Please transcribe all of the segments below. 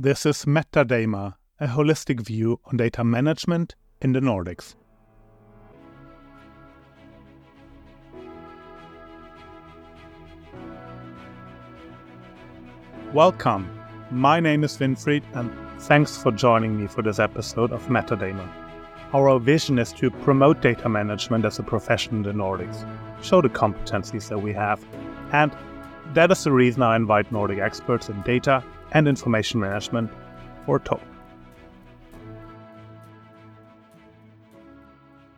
This is MetaDAMa, a holistic view on data management in the Nordics. Welcome. My name is Winfried, and thanks for joining me for this episode of MetaDAMa. Our vision is to promote data management as a profession in the Nordics, show the competencies that we have, and that is the reason I invite Nordic experts in data and information management or talk.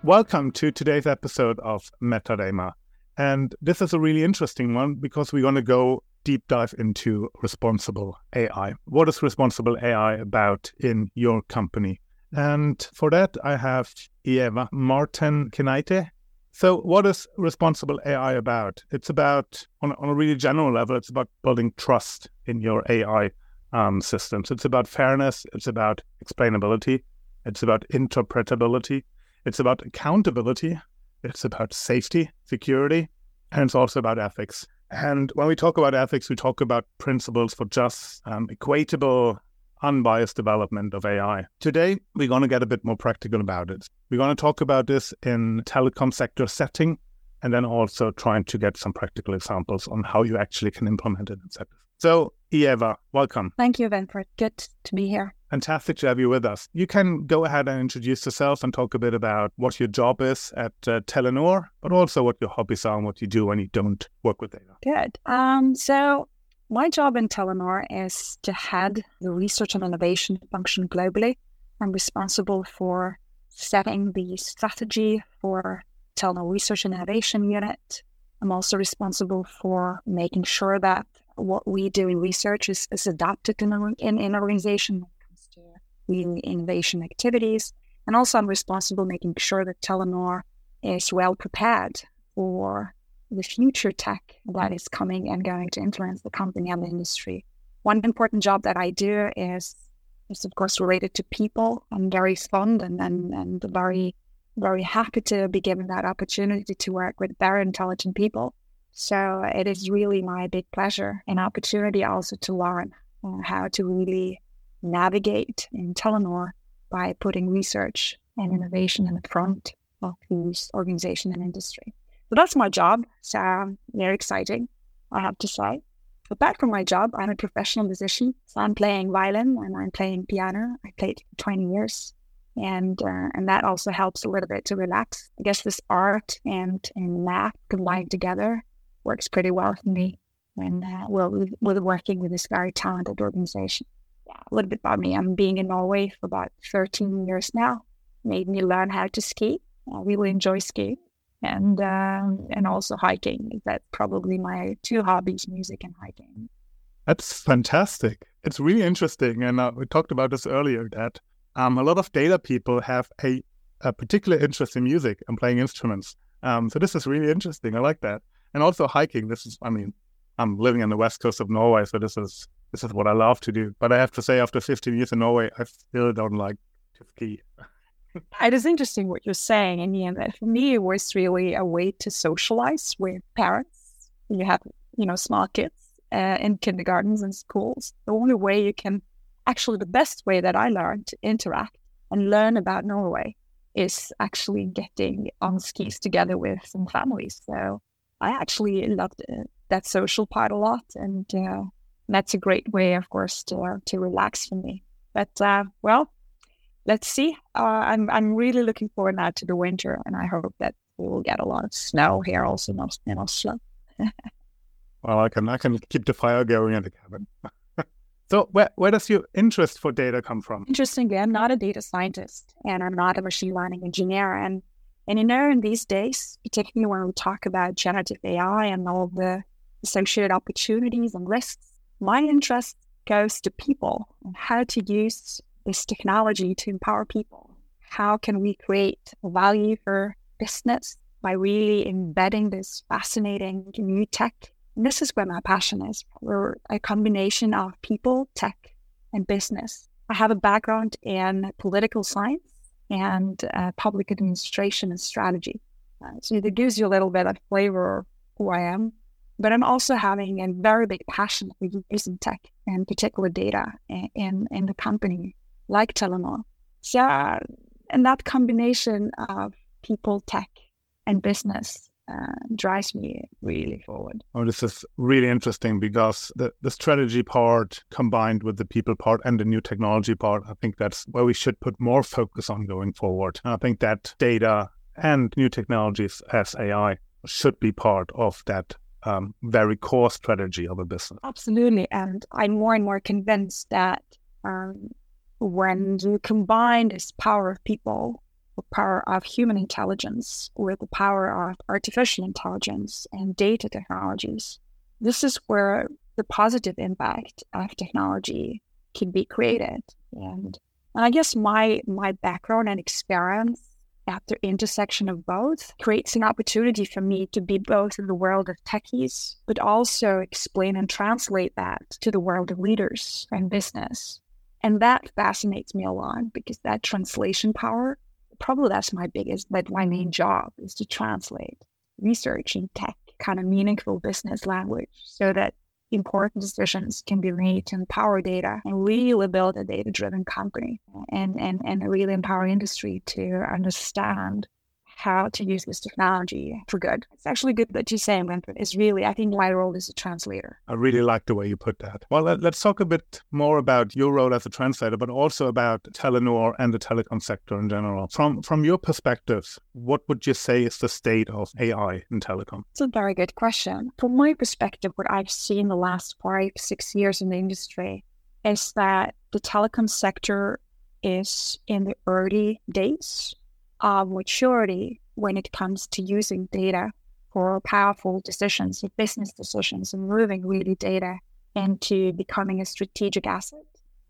Welcome to today's episode of MetaDAMa. And this is a really interesting one because we're going to go deep dive into responsible AI. What is responsible AI about in your company? And for that, I have Ieva Martinkenaite. So, what is responsible AI about? It's about, on, on a really general level, it's about building trust in your AI um, systems. It's about fairness, it's about explainability, it's about interpretability, it's about accountability, it's about safety, security, and it's also about ethics. And when we talk about ethics, we talk about principles for just, um, equatable, unbiased development of AI. Today, we're going to get a bit more practical about it. We're going to talk about this in telecom sector setting, and then also trying to get some practical examples on how you actually can implement it sectors. So, Ieva, welcome. Thank you, Winfried. Good to be here. Fantastic to have you with us. You can go ahead and introduce yourself and talk a bit about what your job is at uh, Telenor, but also what your hobbies are and what you do when you don't work with data. Good. Um, so, my job in Telenor is to head the research and innovation function globally. I'm responsible for setting the strategy for Telenor Research and Innovation Unit. I'm also responsible for making sure that what we do in research is, is adapted in, a, in, in an organization when it comes to leading innovation activities. And also, I'm responsible making sure that Telenor is well prepared for the future tech that is coming and going to influence the company and the industry. One important job that I do is, is of course, related to people. I'm very fond and, and, and very, very happy to be given that opportunity to work with very intelligent people. So it is really my big pleasure and opportunity also to learn uh, how to really navigate in Telenor by putting research and innovation in the front of these organization and industry. So that's my job. So um, very exciting, I have to say. Apart from my job, I'm a professional musician. So I'm playing violin and I'm playing piano. I played for 20 years. And uh, and that also helps a little bit to relax. I guess this art and, and math combined together works pretty well for me when uh, well with, with working with this very talented organization. Yeah, a little bit about me. I'm being in Norway for about 13 years now. Made me learn how to ski. I really enjoy skiing and um, and also hiking. That's probably my two hobbies: music and hiking. That's fantastic. It's really interesting, and uh, we talked about this earlier. That um, a lot of data people have a, a particular interest in music and playing instruments. Um, so this is really interesting. I like that and also hiking. This is, I mean, I'm living on the west coast of Norway, so this is this is what I love to do. But I have to say, after 15 years in Norway, I still don't like to ski. it is interesting what you're saying, and yeah, for me, it was really a way to socialize with parents. You have, you know, small kids uh, in kindergartens and schools. The only way you can, actually, the best way that I learned to interact and learn about Norway is actually getting on skis together with some families. So I actually loved it, that social part a lot, and uh, that's a great way, of course, to to relax for me. But uh, well, let's see. Uh, I'm I'm really looking forward now to the winter, and I hope that we will get a lot of snow here also in Oslo. well, I can I can keep the fire going in the cabin. so, where where does your interest for data come from? Interestingly, I'm not a data scientist, and I'm not a machine learning engineer, and and you know, in these days, particularly when we talk about generative AI and all the associated opportunities and risks, my interest goes to people and how to use this technology to empower people. How can we create value for business by really embedding this fascinating new tech? And this is where my passion is. We're a combination of people, tech, and business. I have a background in political science and uh, public administration and strategy. Uh, so it gives you a little bit of flavor of who I am. but I'm also having a very big passion for using tech and particular data in, in the company, like Telenor. So, and that combination of people, tech, and business uh, drives me really forward. Oh, this is really interesting because the, the strategy part combined with the people part and the new technology part, I think that's where we should put more focus on going forward. And I think that data and new technologies as AI should be part of that um, very core strategy of a business. Absolutely. And I'm more and more convinced that um, when you combine this power of people the power of human intelligence with the power of artificial intelligence and data technologies. This is where the positive impact of technology can be created. And, and I guess my my background and experience at the intersection of both creates an opportunity for me to be both in the world of techies, but also explain and translate that to the world of leaders and business. And that fascinates me a lot because that translation power probably that's my biggest, but my main job is to translate research in tech, kind of meaningful business language, so that important decisions can be made to empower data and really build a data driven company and, and, and really empower industry to understand how to use this technology for good. It's actually good that you say, Winfried. It's really, I think my role is a translator. I really like the way you put that. Well, let, us talk a bit more about your role as a translator, but also about Telenor and the telecom sector in general. From from your perspective, what would you say is the state of AI in telecom? It's a very good question. From my perspective, what I've seen the last five, six years in the industry is that the telecom sector is in the early days of maturity when it comes to using data for powerful decisions, business decisions, and moving really data into becoming a strategic asset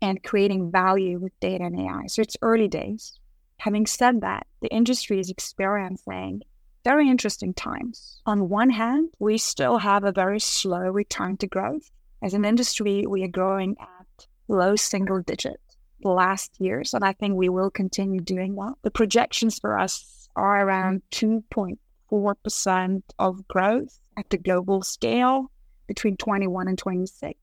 and creating value with data and AI. So it's early days. Having said that, the industry is experiencing very interesting times. On one hand, we still have a very slow return to growth. As an industry, we are growing at low single digit the last years, and I think we will continue doing that. The projections for us are around 2.4% of growth at the global scale between 21 and 26,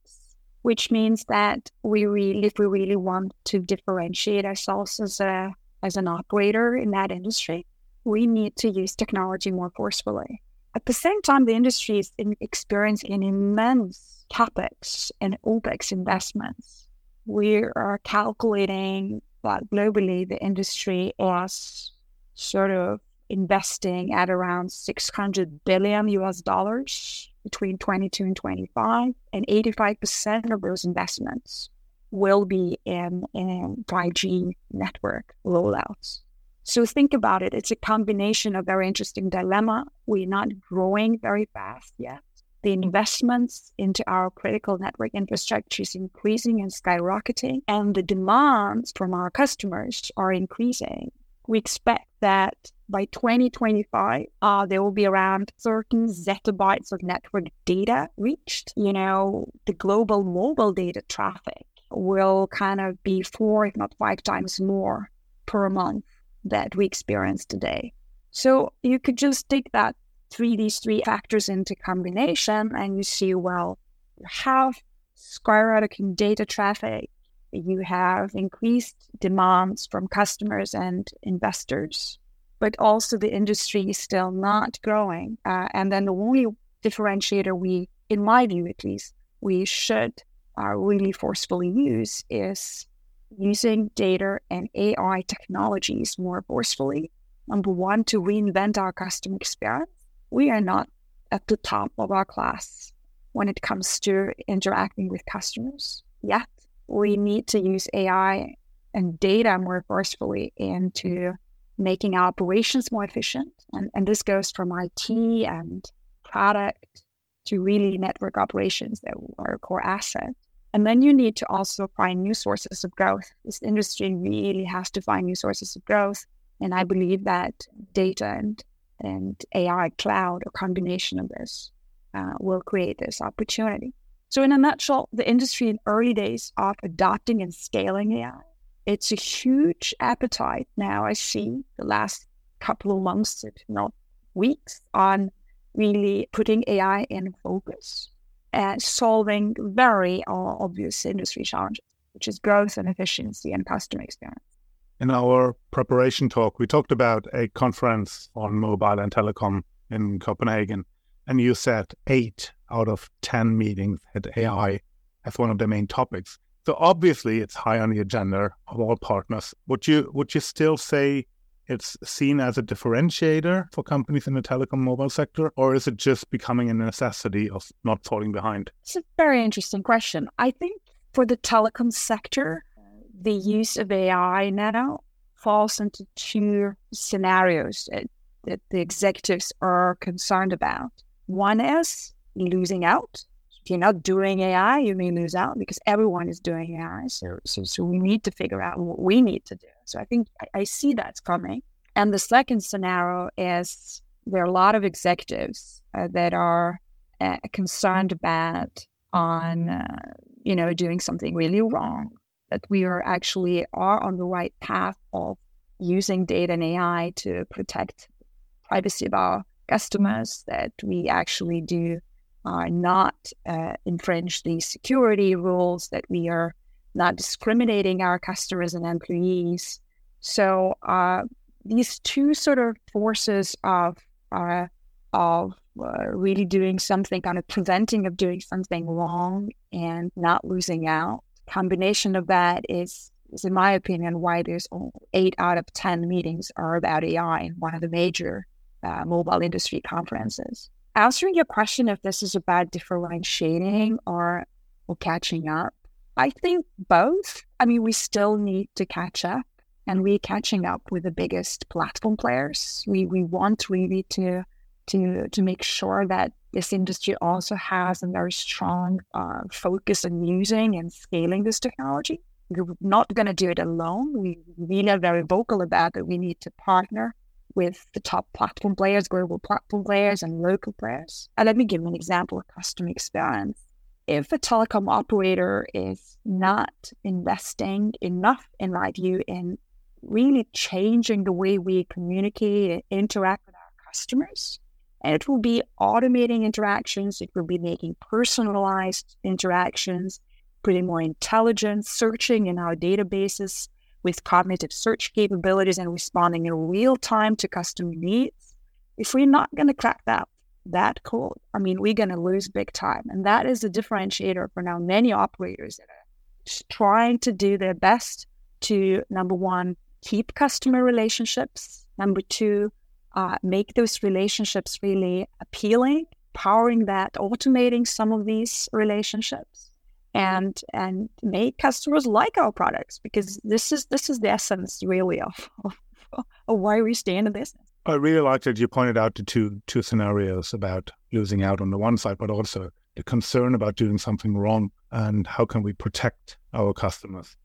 which means that we really, if we really want to differentiate ourselves as a as an operator in that industry, we need to use technology more forcefully. At the same time, the industry is experiencing immense capex and opex investments we are calculating that globally the industry is sort of investing at around 600 billion US dollars between 22 and 25, and 85% of those investments will be in, in 5G network rollouts. So think about it. It's a combination of very interesting dilemma. We're not growing very fast yet the investments into our critical network infrastructure is increasing and skyrocketing, and the demands from our customers are increasing. We expect that by 2025, uh, there will be around 13 zettabytes of network data reached. You know, the global mobile data traffic will kind of be four, if not five times more per month that we experience today. So you could just take that three these three factors into combination and you see well you have skyrocketing data traffic you have increased demands from customers and investors but also the industry is still not growing uh, and then the only differentiator we in my view at least we should uh, really forcefully use is using data and ai technologies more forcefully. Number one to reinvent our customer experience we are not at the top of our class when it comes to interacting with customers yet. We need to use AI and data more forcefully into making our operations more efficient. And, and this goes from IT and product to really network operations that are a core asset. And then you need to also find new sources of growth. This industry really has to find new sources of growth. And I believe that data and and AI cloud, a combination of this, uh, will create this opportunity. So, in a nutshell, the industry in early days of adopting and scaling AI, it's a huge appetite now. I see the last couple of months, if not weeks, on really putting AI in focus and solving very obvious industry challenges, which is growth and efficiency and customer experience. In our preparation talk, we talked about a conference on mobile and telecom in Copenhagen, and you said eight out of 10 meetings had AI as one of the main topics. So obviously, it's high on the agenda of all partners. Would you would you still say it's seen as a differentiator for companies in the telecom mobile sector, or is it just becoming a necessity of not falling behind? It's a very interesting question. I think for the telecom sector, the use of AI now falls into two scenarios that, that the executives are concerned about. One is losing out. If you're not doing AI, you may lose out because everyone is doing AI. So, so, so we need to figure out what we need to do. So I think I, I see that's coming. And the second scenario is there are a lot of executives uh, that are uh, concerned about on uh, you know doing something really wrong that we are actually are on the right path of using data and AI to protect privacy of our customers, that we actually do uh, not uh, infringe the security rules, that we are not discriminating our customers and employees. So uh, these two sort of forces of uh, of uh, really doing something, kind of preventing of doing something wrong and not losing out combination of that is, is in my opinion, why there's eight out of 10 meetings are about AI in one of the major uh, mobile industry conferences. Answering your question if this is about differentiating or, or catching up, I think both. I mean, we still need to catch up and we're catching up with the biggest platform players. We, we want really to to to make sure that this industry also has a very strong uh, focus on using and scaling this technology. We're not going to do it alone. We really are very vocal about that. We need to partner with the top platform players, global platform players, and local players. And let me give you an example of customer experience. If a telecom operator is not investing enough, in my view, in really changing the way we communicate and interact with our customers, and it will be automating interactions, it will be making personalized interactions, putting more intelligence, searching in our databases with cognitive search capabilities and responding in real time to customer needs. If we're not going to crack that, that code, I mean, we're going to lose big time. And that is a differentiator for now many operators that are trying to do their best to, number one, keep customer relationships. Number two, uh, make those relationships really appealing, powering that, automating some of these relationships, and and make customers like our products because this is this is the essence really of, of, of why we stay in the business. I really like that you pointed out the two two scenarios about losing out on the one side, but also the concern about doing something wrong and how can we protect our customers.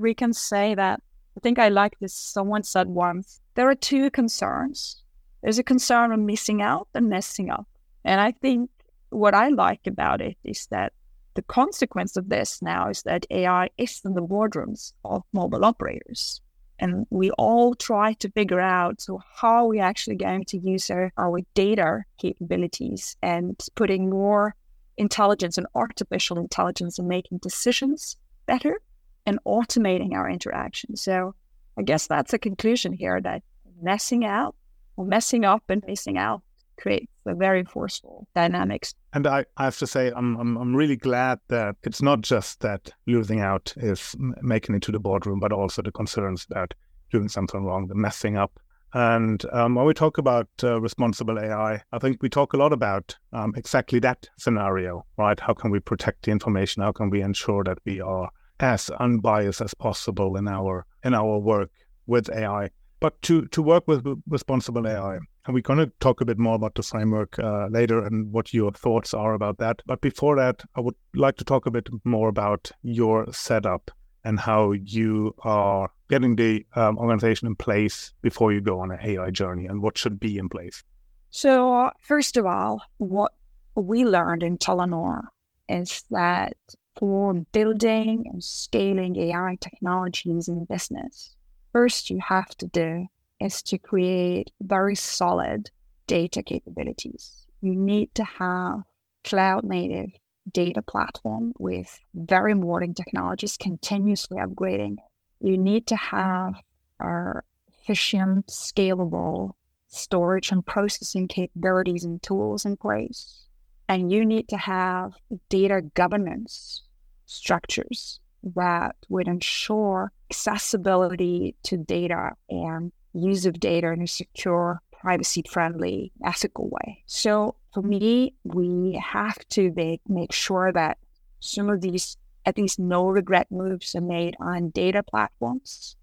We can say that I think I like this. Someone said once there are two concerns there's a concern of missing out and messing up. And I think what I like about it is that the consequence of this now is that AI is in the boardrooms of mobile operators. And we all try to figure out so how are we actually going to use our, our data capabilities and putting more intelligence and artificial intelligence and making decisions better and automating our interactions. So I guess that's a conclusion here that messing out messing up and missing out creates a very forceful dynamics. And I, I have to say, I'm, I'm, I'm really glad that it's not just that losing out is making it to the boardroom, but also the concerns about doing something wrong, the messing up. And um, when we talk about uh, responsible AI, I think we talk a lot about um, exactly that scenario, right? How can we protect the information? How can we ensure that we are as unbiased as possible in our in our work with AI? But to, to work with responsible AI, and we're going to talk a bit more about the framework uh, later and what your thoughts are about that. But before that, I would like to talk a bit more about your setup and how you are getting the um, organization in place before you go on an AI journey and what should be in place. So, first of all, what we learned in Telenor is that for building and scaling AI technologies in business, first you have to do is to create very solid data capabilities. you need to have cloud native data platform with very modern technologies continuously upgrading. You need to have our efficient, scalable storage and processing capabilities and tools in place. And you need to have data governance structures that would ensure accessibility to data and use of data in a secure, privacy friendly, ethical way. So for me, we have to make, make sure that some of these, at least no regret moves are made on data platforms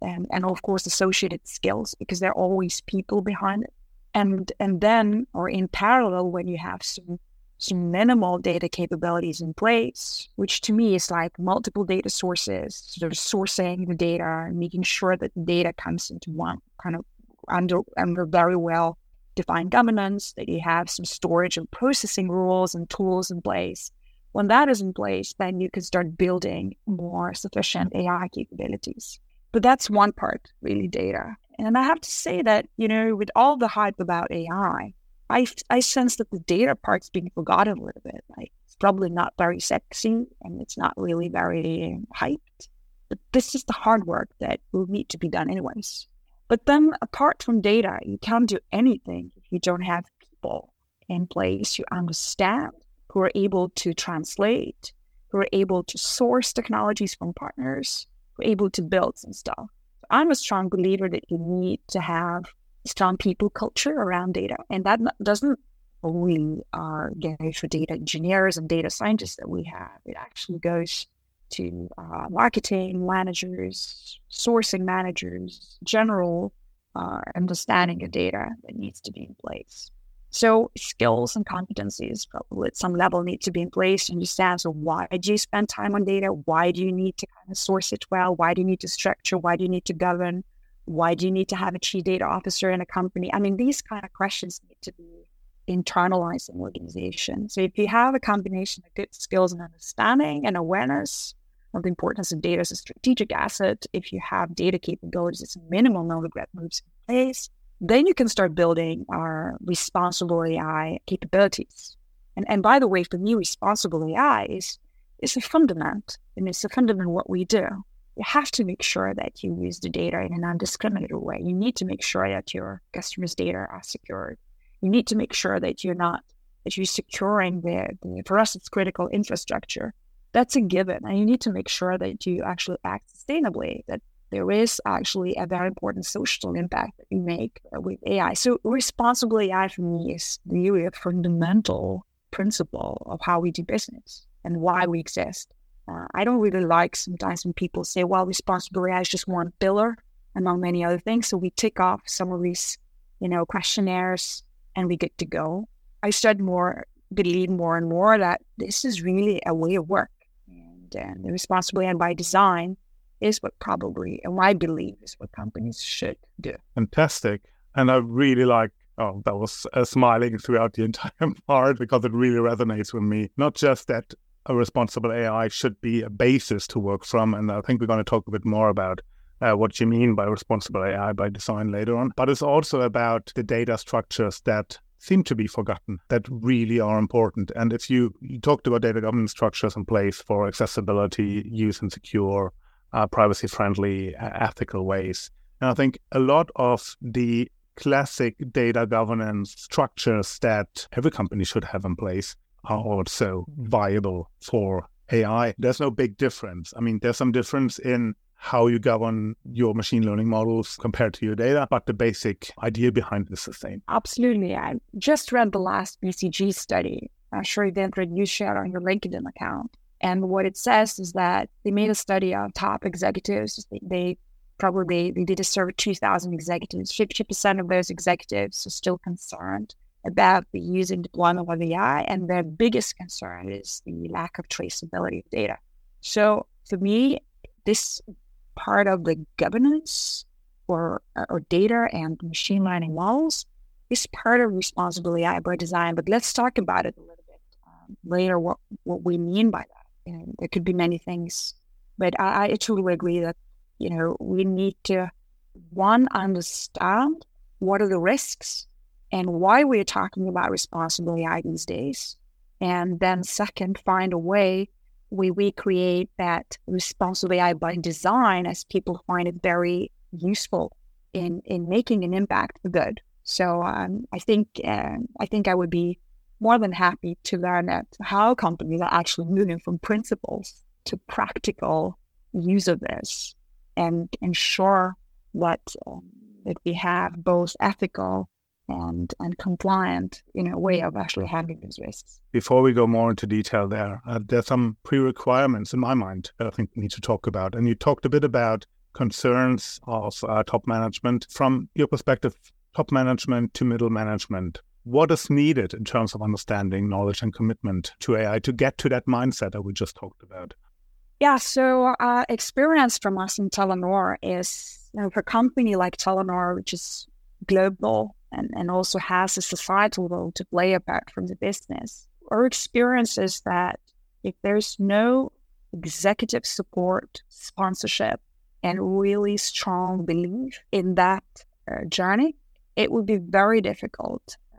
and, and of course associated skills because there are always people behind it. And and then or in parallel when you have some some minimal data capabilities in place, which to me is like multiple data sources, sort of sourcing the data and making sure that the data comes into one kind of under under very well defined governance, that you have some storage and processing rules and tools in place. When that is in place, then you can start building more sufficient AI capabilities. But that's one part, really, data. And I have to say that, you know, with all the hype about AI, I, I sense that the data part's being forgotten a little bit. Like, it's probably not very sexy and it's not really very hyped. But this is the hard work that will need to be done, anyways. But then, apart from data, you can't do anything if you don't have people in place who understand, who are able to translate, who are able to source technologies from partners, who are able to build some stuff. I'm a strong believer that you need to have strong people culture around data, and that doesn't only uh, go for data engineers and data scientists that we have. It actually goes to uh, marketing managers, sourcing managers, general uh, understanding of data that needs to be in place. So skills and competencies probably at some level need to be in place to understand. So why do you spend time on data? Why do you need to kind of source it well? Why do you need to structure? Why do you need to govern? Why do you need to have a chief data officer in a company? I mean, these kind of questions need to be internalized in organization. So if you have a combination of good skills and understanding and awareness of the importance of data as a strategic asset, if you have data capabilities, it's minimal no regret moves in place then you can start building our responsible AI capabilities. And, and by the way, for me, responsible AI is, is a fundament, and it's a fundament what we do. You have to make sure that you use the data in a non-discriminating way. You need to make sure that your customers' data are secured. You need to make sure that you're not that you're securing the, the for us it's critical infrastructure. That's a given. And you need to make sure that you actually act sustainably, that there is actually a very important social impact that you make with AI. So responsible AI for me is really a fundamental principle of how we do business and why we exist. Uh, I don't really like sometimes when people say, well, responsible AI is just one pillar among many other things. So we tick off some of these, you know, questionnaires and we get to go. I start more, believe more and more that this is really a way of work. And, and the responsible AI by design is what probably, and I believe, is what companies should do. Fantastic. And I really like, oh, that was uh, smiling throughout the entire part because it really resonates with me. Not just that a responsible AI should be a basis to work from. And I think we're going to talk a bit more about uh, what you mean by responsible AI by design later on. But it's also about the data structures that seem to be forgotten that really are important. And if you, you talked about data governance structures in place for accessibility, use and secure, uh, privacy friendly, uh, ethical ways. And I think a lot of the classic data governance structures that every company should have in place are also mm-hmm. viable for AI. There's no big difference. I mean, there's some difference in how you govern your machine learning models compared to your data, but the basic idea behind it is the same. Absolutely. I just read the last BCG study. I'm sure you you shared on your LinkedIn account. And what it says is that they made a study of top executives. They, they probably they did a survey of 2,000 executives. 50% of those executives are still concerned about the use and deployment of AI, and their biggest concern is the lack of traceability of data. So for me, this part of the governance or or data and machine learning models is part of responsible AI by design. But let's talk about it a little bit um, later. What what we mean by that know, there could be many things, but I, I totally agree that you know we need to one understand what are the risks and why we're talking about responsible AI these days. And then, second, find a way we recreate that responsible AI by design as people find it very useful in, in making an impact for good. So um, I think uh, I think I would be more than happy to learn that how companies are actually moving from principles to practical use of this and ensure that um, that we have both ethical and and compliant you know way of actually handling these risks. Before we go more into detail there, uh, there's some pre-requirements in my mind that I think we need to talk about. And you talked a bit about concerns of uh, top management from your perspective, top management to middle management. What is needed in terms of understanding, knowledge, and commitment to AI to get to that mindset that we just talked about? Yeah, so uh, experience from us in Telenor is you know, for a company like Telenor, which is global and, and also has a societal role to play apart from the business. Our experience is that if there's no executive support, sponsorship, and really strong belief in that uh, journey, it would be very difficult uh,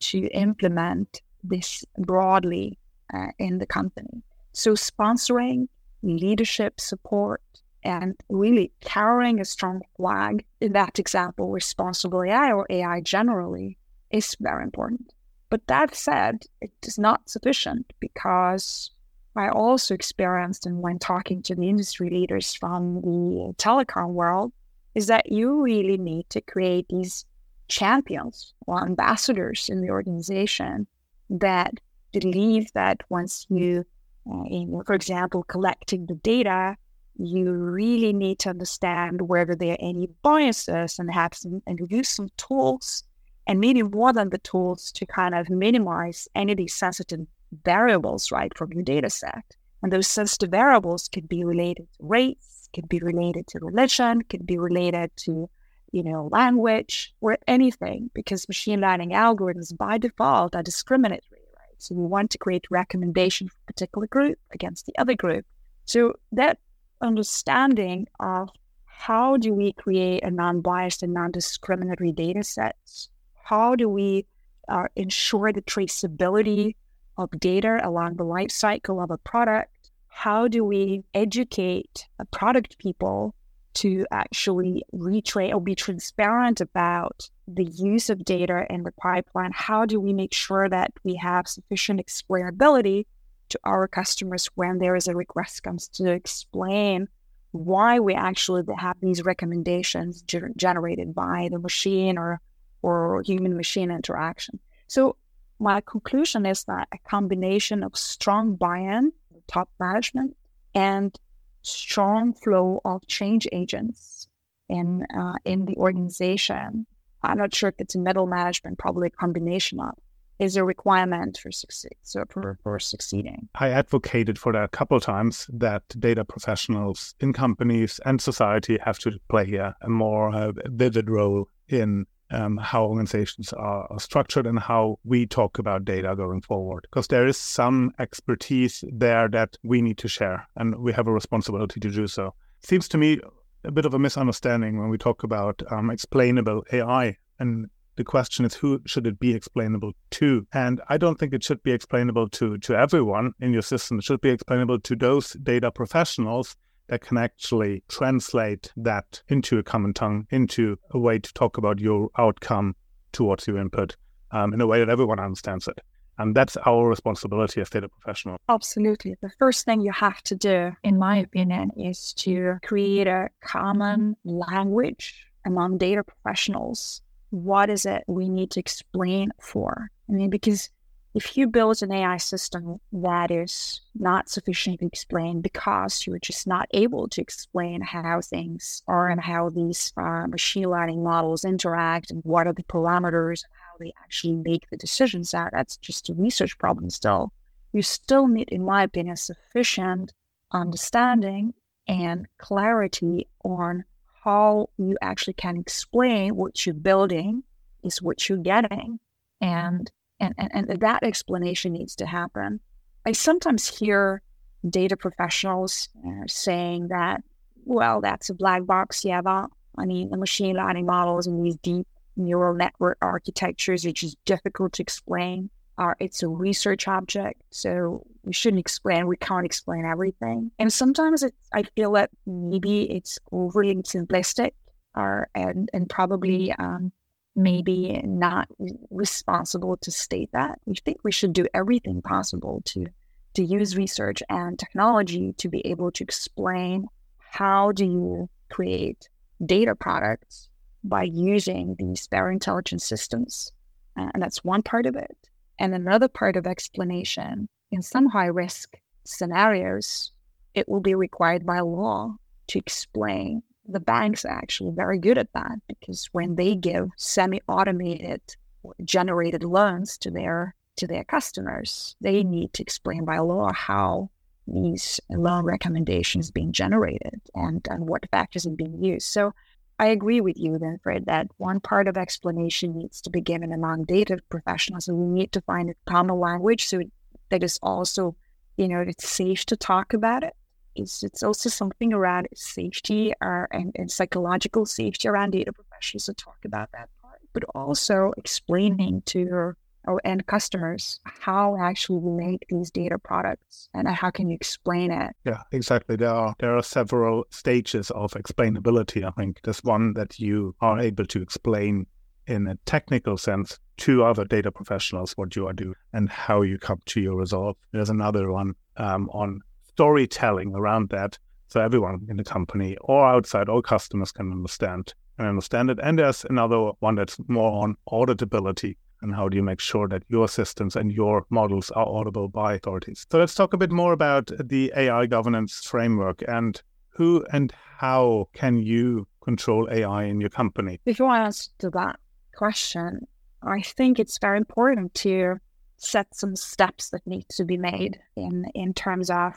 to implement this broadly uh, in the company. So, sponsoring, leadership support, and really carrying a strong flag in that example, responsible AI or AI generally, is very important. But that said, it is not sufficient because I also experienced, and when talking to the industry leaders from the telecom world, is that you really need to create these champions or ambassadors in the organization that believe that once you, uh, in, for example, collecting the data, you really need to understand whether there are any biases and have some and use some tools and maybe more than the tools to kind of minimize any of these sensitive variables right from your data set. And those sensitive variables could be related to race could be related to religion could be related to you know language or anything because machine learning algorithms by default are discriminatory right? So we want to create recommendation for a particular group against the other group. So that understanding of how do we create a non-biased and non-discriminatory data sets? How do we uh, ensure the traceability of data along the life cycle of a product? How do we educate product people to actually retrain or be transparent about the use of data in the pipeline? How do we make sure that we have sufficient explainability to our customers when there is a request comes to explain why we actually have these recommendations ger- generated by the machine or or human machine interaction. So my conclusion is that a combination of strong buy-in, top management, and strong flow of change agents in uh, in the organization. I'm not sure if it's middle management, probably a combination of is a requirement for succeed so for, for succeeding. I advocated for that a couple times that data professionals in companies and society have to play a, a more uh, vivid role in um, how organizations are, are, structured and how we talk about data going forward. Because there is some expertise there that we need to share, and we have a responsibility to do so. Seems to me a bit of a misunderstanding when we talk about um, explainable AI and the question is who should it be explainable to? And I don't think it should be explainable to to everyone in your system. It should be explainable to those data professionals that can actually translate that into a common tongue, into a way to talk about your outcome towards your input um, in a way that everyone understands it. And that's our responsibility as data professionals. Absolutely. The first thing you have to do, in my opinion, is to create a common language among data professionals what is it we need to explain for? I mean, because if you build an AI system that is not sufficiently explained because you're just not able to explain how things are and how these uh, machine learning models interact and what are the parameters and how they actually make the decisions out, that's just a research problem still. You still need, in my opinion, sufficient understanding and clarity on how you actually can explain what you're building is what you're getting. And, and, and, and that explanation needs to happen. I sometimes hear data professionals uh, saying that, well, that's a black box. Yeah, I mean, the machine learning models and these deep neural network architectures, which is difficult to explain. Uh, it's a research object, so we shouldn't explain. We can't explain everything, and sometimes I feel that maybe it's overly simplistic, or and and probably um, maybe not responsible to state that. We think we should do everything possible to to use research and technology to be able to explain how do you create data products by using these very intelligent systems. And that's one part of it. And another part of explanation in some high risk scenarios, it will be required by law to explain. The banks are actually very good at that because when they give semi automated generated loans to their to their customers, they need to explain by law how these loan recommendations being generated and, and what factors are being used. So I agree with you, Winfried, that one part of explanation needs to be given among data professionals, and we need to find a common language so that is also, you know, it's safe to talk about it. It's, it's also something around safety or, and, and psychological safety around data professionals to talk about that part, but also explaining to your or end customers how actually we make these data products and how can you explain it? Yeah exactly. There are there are several stages of explainability i think. There's one that you are able to explain in a technical sense to other data professionals what you are doing and how you come to your result there's another one um, on storytelling around that so everyone in the company or outside all customers can understand and understand it. And there's another one that's more on auditability and how do you make sure that your systems and your models are audible by authorities. So let's talk a bit more about the AI governance framework and who and how can you control AI in your company? Before I answer to that question, I think it's very important to set some steps that need to be made in, in terms of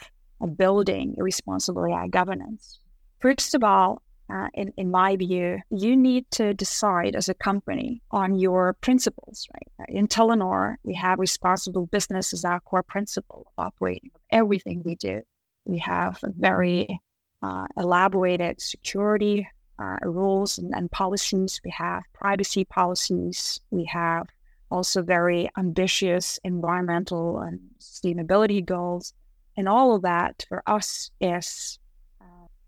building responsible AI governance. First of all, uh, in, in my view, you need to decide as a company on your principles, right? In Telenor, we have responsible business as our core principle of operating everything we do. We have very uh, elaborated security uh, rules and, and policies. We have privacy policies. We have also very ambitious environmental and sustainability goals. And all of that for us is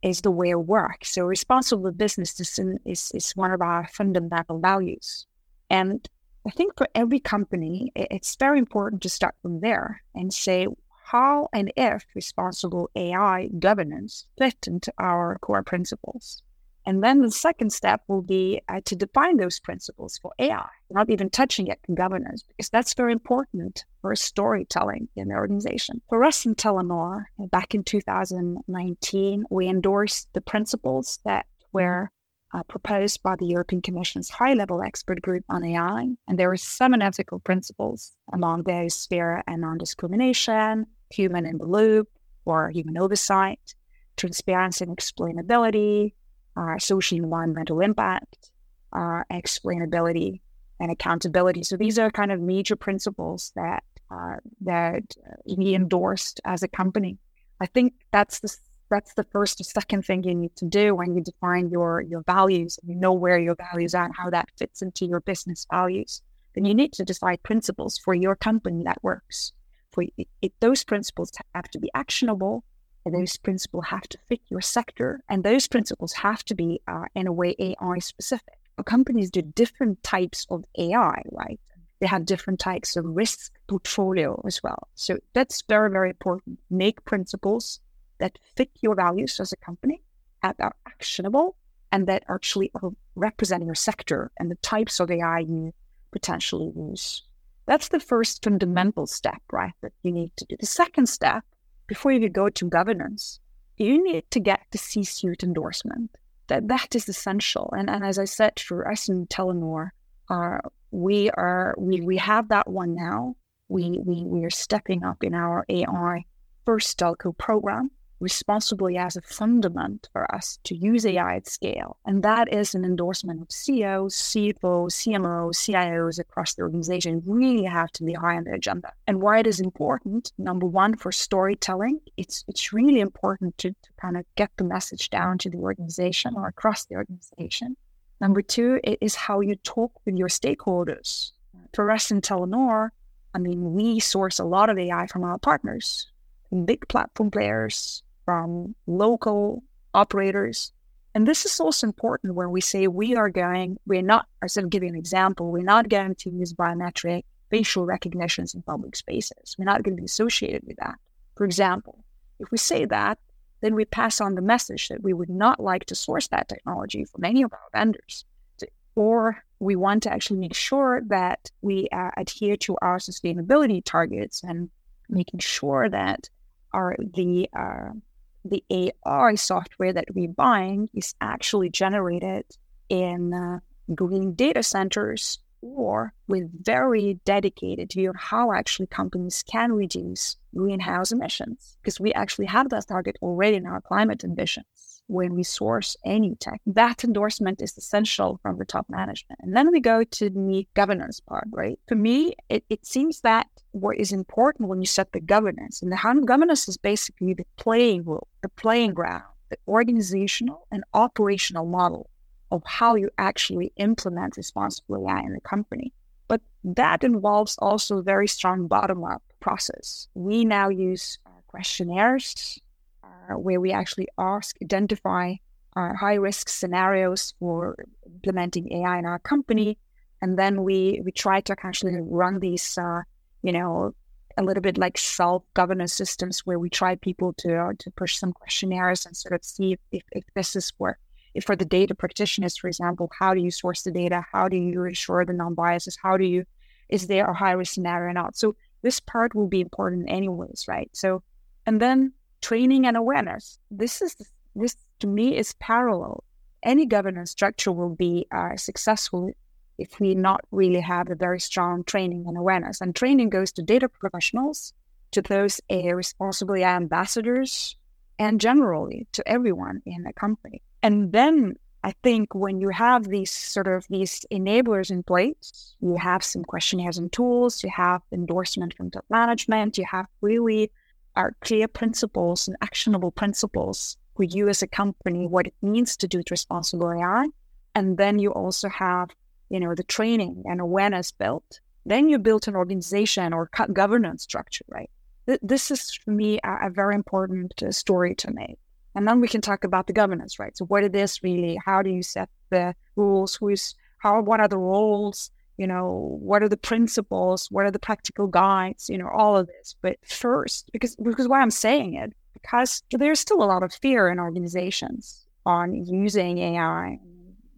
is the way of work. So responsible business is, is, is one of our fundamental values. And I think for every company, it's very important to start from there and say how and if responsible AI governance fit into our core principles. And then the second step will be uh, to define those principles for AI, not even touching it in governance, because that's very important for storytelling in the organization. For us in Telenor, back in 2019, we endorsed the principles that were uh, proposed by the European Commission's high level expert group on AI. And there were seven ethical principles. Among those, fair and non discrimination, human in the loop or human oversight, transparency and explainability, uh, social environmental impact, uh, explainability, and accountability. So these are kind of major principles that uh, that we endorsed as a company. I think that's the that's the first or second thing you need to do when you define your your values and you know where your values are and how that fits into your business values. Then you need to decide principles for your company that works. For it, it, those principles have to be actionable and those principles have to fit your sector, and those principles have to be, uh, in a way, AI specific. Companies do different types of AI, right? They have different types of risk portfolio as well. So that's very, very important. Make principles that fit your values as a company, that are actionable, and that actually are representing your sector and the types of AI you potentially use. That's the first fundamental step, right? That you need to do. The second step before you go to governance, you need to get the C-suite endorsement. That that is essential. And and as I said, for us in Telenor, uh, we are we we have that one now. We we we are stepping up in our AI first telco program responsibly as a fundament for us to use AI at scale. And that is an endorsement of CEOs, CFOs, CMOs, CIOs across the organization really have to be high on the agenda. And why it is important, number one, for storytelling, it's it's really important to, to kind of get the message down to the organization or across the organization. Number two it is how you talk with your stakeholders. For us in Telenor, I mean, we source a lot of AI from our partners, big platform players, from local operators. And this is also important when we say we are going, we're not, instead of giving an example, we're not going to use biometric facial recognitions in public spaces. We're not going to be associated with that. For example, if we say that, then we pass on the message that we would not like to source that technology from any of our vendors. Or we want to actually make sure that we uh, adhere to our sustainability targets and making sure that our the uh, the AI software that we're buying is actually generated in uh, green data centers or with very dedicated view of how actually companies can reduce greenhouse emissions because we actually have that target already in our climate ambitions when we source any tech. That endorsement is essential from the top management. And then we go to the governance part, right? For me, it, it seems that what is important when you set the governance, and the governance is basically the playing rule, the playing ground, the organizational and operational model of how you actually implement responsible AI in the company. But that involves also very strong bottom up process. We now use questionnaires uh, where we actually ask, identify our high risk scenarios for implementing AI in our company. And then we, we try to actually run these, uh, you know, a little bit like self governance systems where we try people to, uh, to push some questionnaires and sort of see if, if, if this is where if for the data practitioners, for example, how do you source the data? How do you ensure the non-biases? How do you, is there a high risk scenario or not? So this part will be important anyways, right? So, and then training and awareness. This is this to me is parallel. Any governance structure will be uh, successful if we not really have a very strong training and awareness. And training goes to data professionals, to those uh, responsible ambassadors, and generally to everyone in the company. And then I think when you have these sort of these enablers in place, you have some questionnaires and tools, you have endorsement from top management, you have really are clear principles and actionable principles for you as a company, what it means to do responsible AI. And then you also have, you know, the training and awareness built. Then you build an organization or governance structure, right? This is for me a, very important uh, story to make. And then we can talk about the governance, right? So what it is really, how do you set the rules? Who's how? What are the roles? You know, what are the principles? What are the practical guides? You know, all of this. But first, because because why I'm saying it, because there's still a lot of fear in organizations on using AI.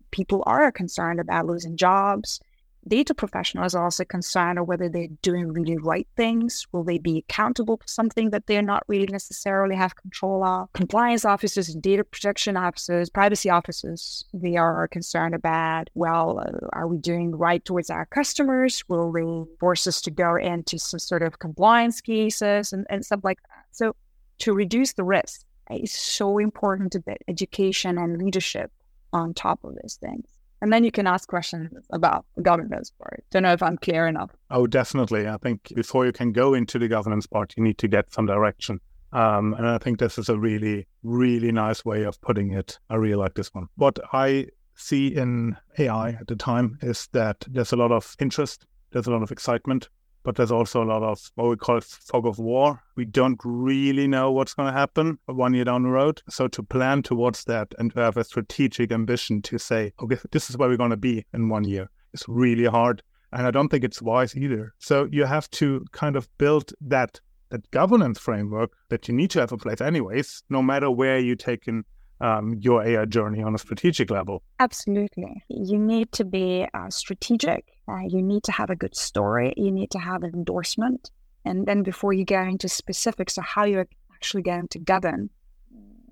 People are concerned about losing jobs data professionals are also concerned of whether they're doing really right things. Will they be accountable for something that they're not really necessarily have control of? Compliance officers and data protection officers, privacy officers, they are concerned about, well, uh, are we doing right towards our customers? Will they force us to go into some sort of compliance cases and, and stuff like that? So to reduce the risk, it's so important to get education and leadership on top of these things. And then you can ask questions about governance part. Don't know if I'm clear enough. Oh, definitely. I think before you can go into the governance part, you need to get some direction. Um, and I think this is a really, really nice way of putting it. I really like this one. What I see in AI at the time is that there's a lot of interest, there's a lot of excitement, but there's also a lot of what we call fog of war. We don't really know what's going to happen one year down the road. So to plan towards that and to have a strategic ambition to say, okay, this is where we're going to be in one year is really hard. And I don't think it's wise either. So you have to kind of build that that governance framework that you need to have in place anyways, no matter where you take in um, your AI journey on a strategic level. Absolutely. You need to be uh, strategic. Uh, you need to have a good story. You need to have an endorsement. And then before you get into specifics of how you're actually going to govern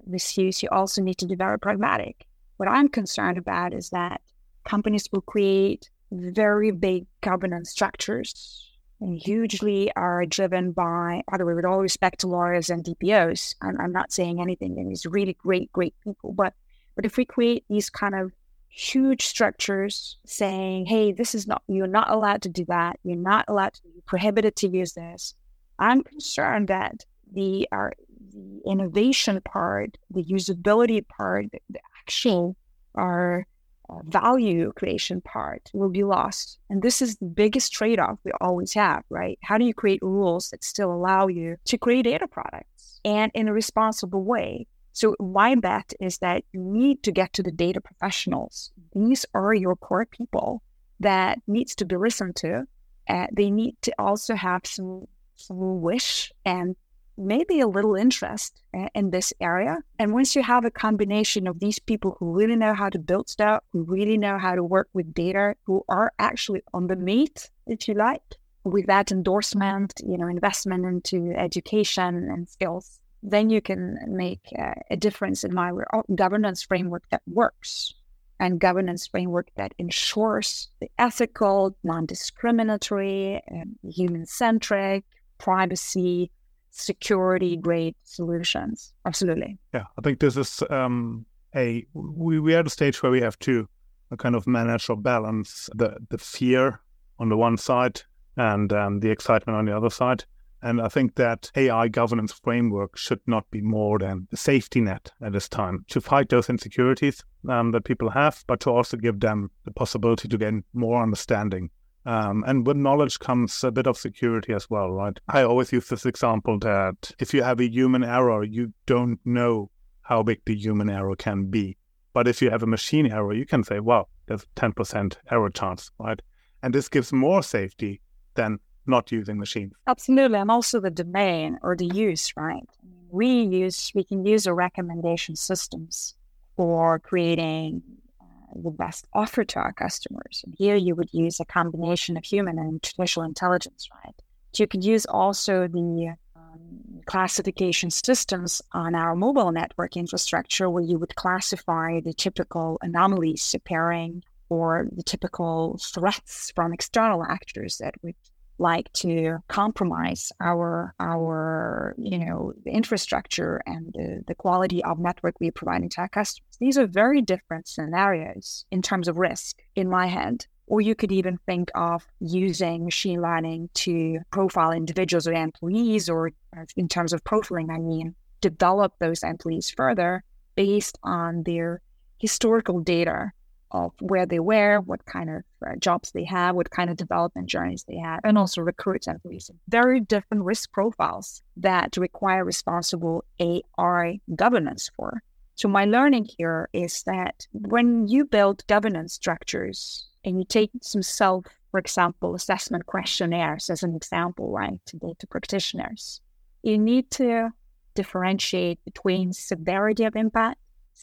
this use, you also need to be very pragmatic. What I'm concerned about is that companies will create very big governance structures and hugely are driven by, by the way, with all respect to lawyers and DPOs, I'm, I'm not saying anything. These really great, great people. But but if we create these kind of huge structures saying, hey, this is not, you're not allowed to do that. You're not allowed to, you're prohibited to use this. I'm concerned that the, our, the innovation part, the usability part, the, the actual, our uh, value creation part will be lost. And this is the biggest trade off we always have, right? How do you create rules that still allow you to create data products and in a responsible way? So, my bet is that you need to get to the data professionals. These are your core people that needs to be listened to. Uh, they need to also have some some wish and maybe a little interest in this area. And once you have a combination of these people who really know how to build stuff, who really know how to work with data, who are actually on the meat, if you like, with that endorsement, you know, investment into education and skills, then you can make uh, a difference in my governance framework that works and governance framework that ensures the ethical, non-discriminatory, human-centric, privacy, security grade solutions. Absolutely. Yeah, I think this is um, a we we are at a stage where we have to uh, kind of manage or balance the the fear on the one side and um, the excitement on the other side. And I think that AI governance framework should not be more than a safety net at this time to fight those insecurities um, that people have, but to also give them the possibility to gain more understanding um, and with knowledge comes a bit of security as well, right? I always use this example that if you have a human error, you don't know how big the human error can be. But if you have a machine error, you can say, well, there's 10% error chance, right? And this gives more safety than not using machines. Absolutely. And also the domain or the use, right? We use, we can use a recommendation systems for creating the best offer to our customers. And here you would use a combination of human and artificial intelligence, right? You could use also the um, classification systems on our mobile network infrastructure where you would classify the typical anomalies appearing or the typical threats from external actors that would like to compromise our our you know infrastructure and the, the quality of network we're providing to our customers. These are very different scenarios in terms of risk in my head. Or you could even think of using machine learning to profile individuals or employees, or in terms of profiling, I mean, develop those employees further based on their historical data of where they were, what kind of uh, jobs they have, what kind of development journeys they have, and also recruits and police. Very different risk profiles that require responsible AI governance for. So, my learning here is that when you build governance structures and you take some self, for example, assessment questionnaires as an example, right, to data practitioners, you need to differentiate between severity of impact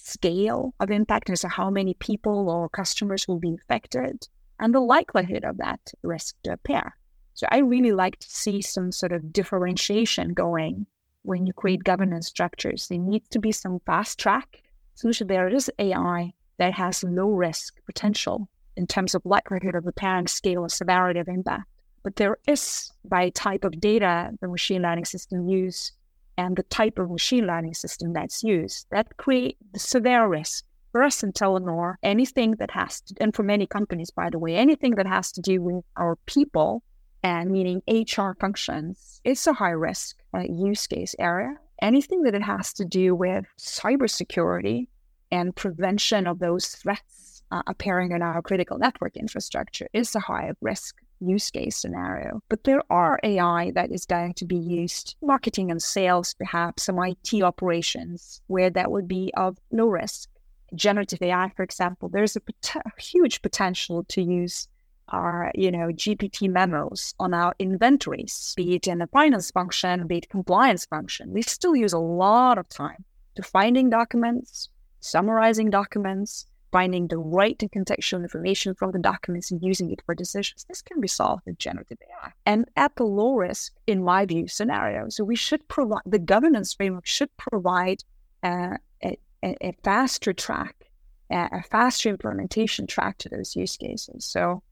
scale of impact, so how many people or customers will be affected, and the likelihood of that risk to appear. So I really like to see some sort of differentiation going when you create governance structures. There needs to be some fast track solution. There is AI that has low risk potential in terms of likelihood of appearing, scale, or severity of impact. But there is, by type of data the machine learning system use, and the type of machine learning system that's used that create the severe risk for us in Telenor, anything that has to, and for many companies, by the way, anything that has to do with our people and meaning HR functions, it's a high risk uh, use case area. Anything that it has to do with cybersecurity and prevention of those threats uh, appearing in our critical network infrastructure is a high risk use case scenario. But there are AI that is going to be used, marketing and sales, perhaps some IT operations where that would be of low risk. Generative AI, for example, there's a pot- huge potential to use our, you know, GPT memos on our inventories, be it in a finance function, be it compliance function. We still use a lot of time to finding documents, summarizing documents, finding the right contextual information from the documents and using it for decisions. This can be solved with generative AI and at the low risk, in my view, scenario. So we should provide the governance framework should provide uh, a, a, faster track, a faster implementation track to those use cases. So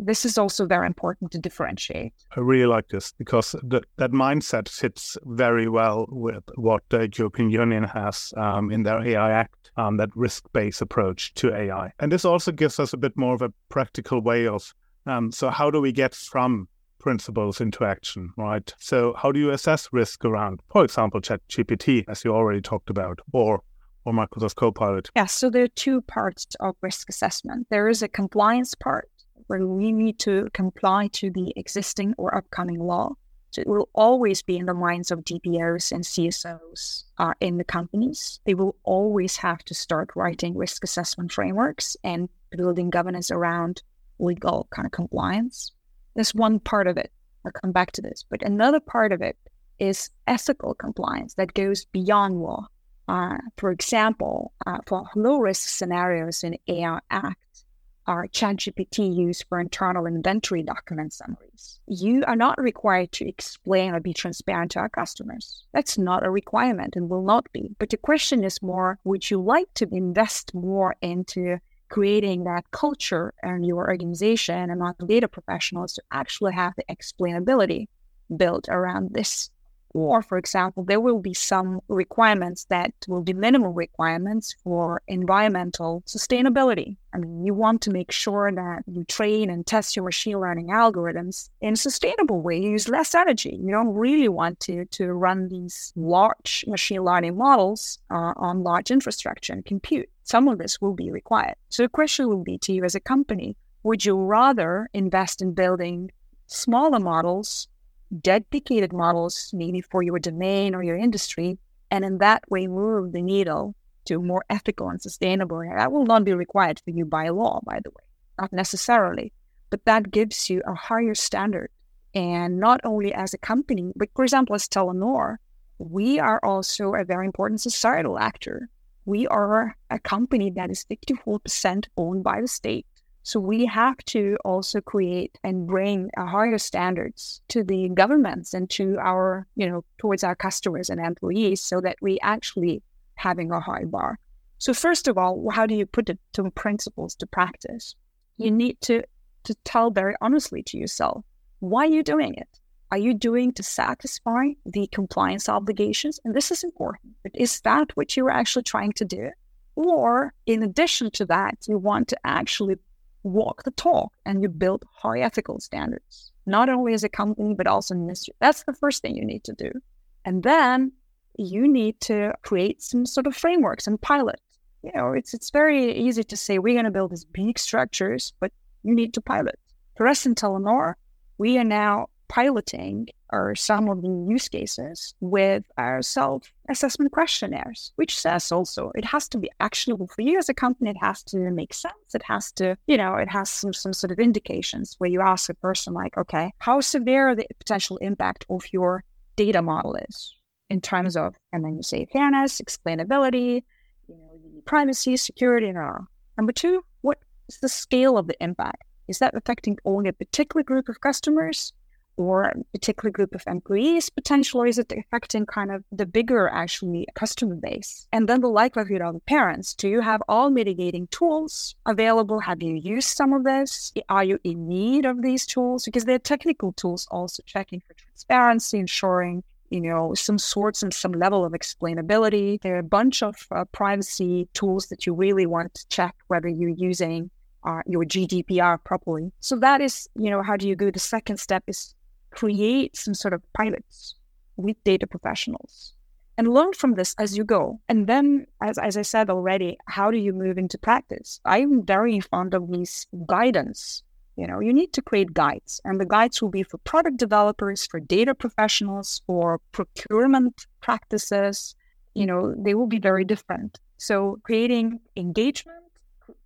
this is also very important to differentiate. I really like this because the, that mindset fits very well with what the European Union has um, in their AI Act, um, that risk based approach to AI. And this also gives us a bit more of a practical way of um, so, how do we get from principles into action, right? So, how do you assess risk around, for example, ChatGPT, as you already talked about, or or Microsoft Copilot? Yeah, so there are two parts of risk assessment. There is a compliance part where we need to comply to the existing or upcoming law. It will always be in the minds of DPOs and CSOs uh, in the companies. They will always have to start writing risk assessment frameworks and building governance around legal kind of compliance. That's one part of it. I'll come back to this. But another part of it is ethical compliance that goes beyond law. Uh, for example, uh, for low risk scenarios in AI Act, are ChatGPT used for internal inventory document summaries. You are not required to explain or be transparent to our customers. That's not a requirement and will not be. But the question is more would you like to invest more into creating that culture in your organization among data professionals to actually have the explainability built around this or, for example, there will be some requirements that will be minimum requirements for environmental sustainability. I mean, you want to make sure that you train and test your machine learning algorithms in a sustainable way. You use less energy. You don't really want to, to run these large machine learning models uh, on large infrastructure and compute. Some of this will be required. So the question will be to you as a company, would you rather invest in building smaller models dedicated models maybe for your domain or your industry, and in that way move the needle to more ethical and sustainable. That will not be required for you by law, by the way, not necessarily, but that gives you a higher standard. And not only as a company, but for example, as Telenor, we are also a very important societal actor. We are a company that is 54% owned by the state. So we have to also create and bring higher standards to the governments and to our, you know, towards our customers and employees so that we actually having a high bar. So first of all, how do you put it to principles to practice? You need to to tell very honestly to yourself why are you doing it. Are you doing to satisfy the compliance obligations? And this is important. But is that what you're actually trying to do? Or in addition to that, you want to actually walk the talk and you build high ethical standards, not only as a company, but also in industry. That's the first thing you need to do. And then you need to create some sort of frameworks and pilot. You know, it's it's very easy to say we're going to build these big structures, but you need to pilot. For us in Telenor, we are now piloting or some of the use cases with our self assessment questionnaires, which says also it has to be actionable for you as a company. It has to make sense. It has to, you know, it has some, some sort of indications where you ask a person, like, okay, how severe the potential impact of your data model is in terms of, and then you say fairness, explainability, you know, privacy, security, and all. Number two, what is the scale of the impact? Is that affecting only a particular group of customers? Or a particular group of employees potential, or is it affecting kind of the bigger actually customer base? And then the likelihood of the parents. Do you have all mitigating tools available? Have you used some of this? Are you in need of these tools? Because they're technical tools also checking for transparency, ensuring you know, some sorts and some level of explainability. There are a bunch of uh, privacy tools that you really want to check whether you're using uh, your GDPR properly. So that is, you know, how do you go? The second step is create some sort of pilots with data professionals and learn from this as you go. And then, as, as I said already, how do you move into practice? I'm very fond of these guidance. You know, you need to create guides, and the guides will be for product developers, for data professionals, for procurement practices. You know, they will be very different. So, creating engagement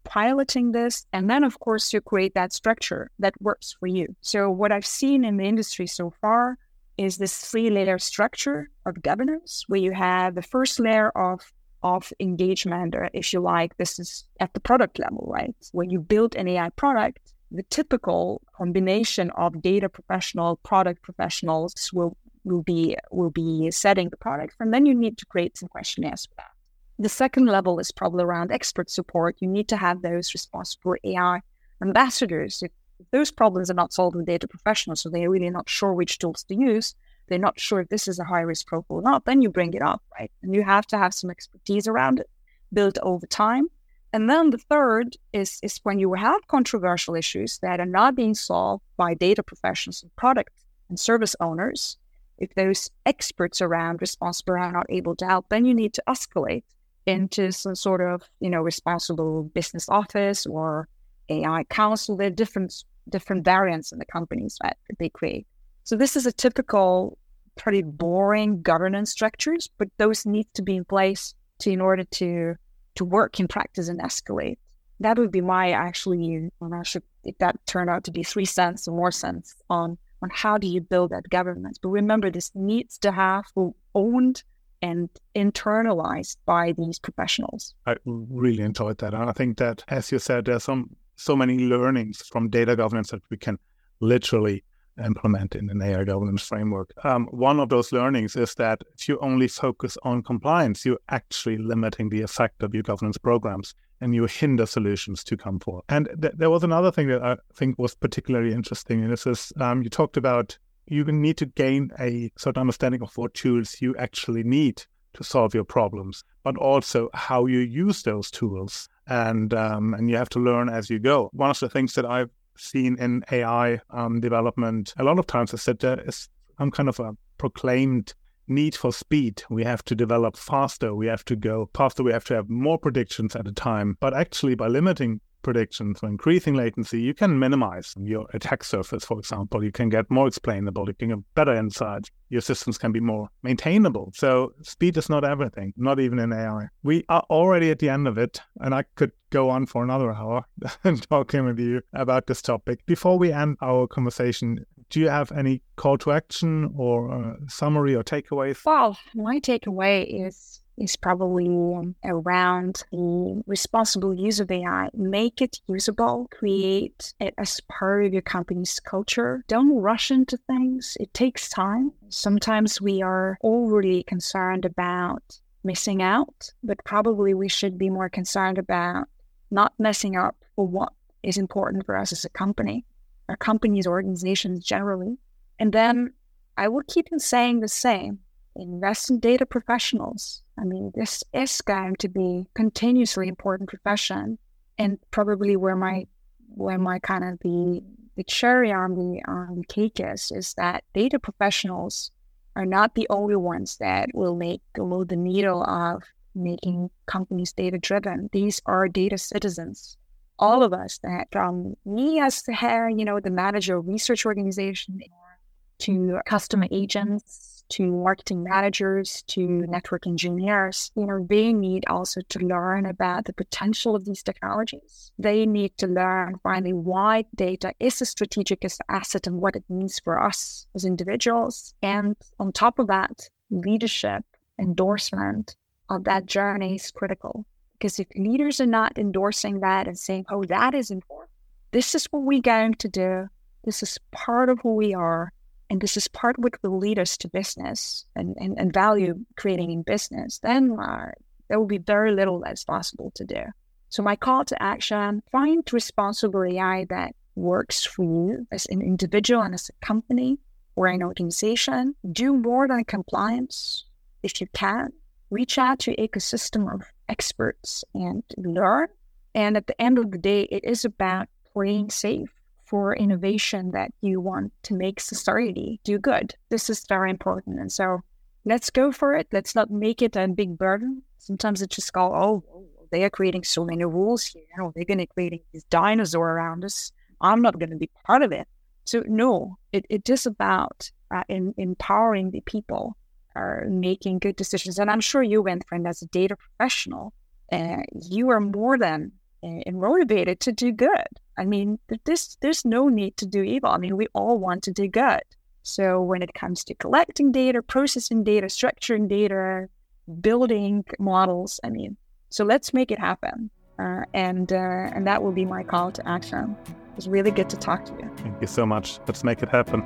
piloting this. And then, of course, you create that structure that works for you. So, what I've seen in the industry so far is this three layer structure of governance where you have the first layer of of engagement, or if you like, this is at the product level, right? When you build an AI product, the typical combination of data professional, product professionals will will be will be setting the product, and then you need to create some questionnaires for that. The second level is probably around expert support. You need to have those responsible AI ambassadors. If those problems are not solved with data professionals, so they're really not sure which tools to use, they're not sure if this is a high risk profile or not, then you bring it up, right? And you have to have some expertise around it built over time. And then the third is, is when you have controversial issues that are not being solved by data professionals and product and service owners, if those experts around responsible are not able to help, then you need to escalate into some sort of, you know, responsible business office or AI council. There are different different variants in the companies that they create. So this is a typical, pretty boring governance structures, but those need to be in place to in order to to work in practice and escalate. That would be my actually, when I should, if that turned out to be three cents or more cents on on how do you build that governance. But remember, this needs to have owned and internalized by these professionals. I really enjoyed that. And I think that, as you said, there's some so many learnings from data governance that we can literally implement in an AI governance framework. Um, one of those learnings is that if you only focus on compliance, you're actually limiting the effect of your governance programs and you hinder solutions to come forward. And th- there was another thing that I think was particularly interesting, and this is um, you talked about you need to gain a certain understanding of what tools you actually need to solve your problems, but also how you use those tools. And um, and you have to learn as you go. One of the things that I've seen in AI um, development a lot of times is that there is some kind of a proclaimed need for speed. We have to develop faster. We have to go faster. We have to have more predictions at a time. But actually, by limiting predictions or increasing latency, you can minimize your attack surface, for example. You can get more explainable, you can get better insights. Your systems can be more maintainable. So speed is not everything, not even in AI. We are already at the end of it, and I could go on for another hour and talking with you about this topic. Before we end our conversation, do you have any call to action or uh, summary or takeaways? Well, my takeaway is is probably around the responsible use of AI. Make it usable, create it as part of your company's culture. Don't rush into things. It takes time. Sometimes we are overly concerned about missing out, but probably we should be more concerned about not messing up for what is important for us as a company our companies, organizations generally. And then I will keep on saying the same invest in data professionals. I mean, this is going to be continuously important profession, and probably where my where my kind of the the cherry on the on the cake is is that data professionals are not the only ones that will make move the needle of making companies data driven. These are data citizens all of us that from me as the you know, the manager of research organization to customer agents to marketing managers to network engineers, you know, they need also to learn about the potential of these technologies. They need to learn finally why data is a strategic asset and what it means for us as individuals. And on top of that, leadership endorsement of that journey is critical. Because if leaders are not endorsing that and saying, oh, that is important, this is what we're going to do, this is part of who we are, and this is part what will lead us to business and, and, and value creating in business, then uh, there will be very little that's possible to do. So, my call to action find responsible AI that works for you as an individual and as a company or an organization. Do more than compliance if you can. Reach out to ecosystem of experts and learn. And at the end of the day, it is about playing safe for innovation that you want to make society do good. This is very important. And so let's go for it. Let's not make it a big burden. Sometimes it's just go, oh, they are creating so many rules here. Oh, they're going to create this dinosaur around us. I'm not going to be part of it. So no, it, it is about uh, in, empowering the people are making good decisions. And I'm sure you, Winfried, as a data professional, uh, you are more than uh, motivated to do good. I mean, this there's no need to do evil. I mean, we all want to do good. So when it comes to collecting data, processing data, structuring data, building models, I mean, so let's make it happen. Uh, and uh, and that will be my call to action. It was really good to talk to you. Thank you so much. Let's make it happen.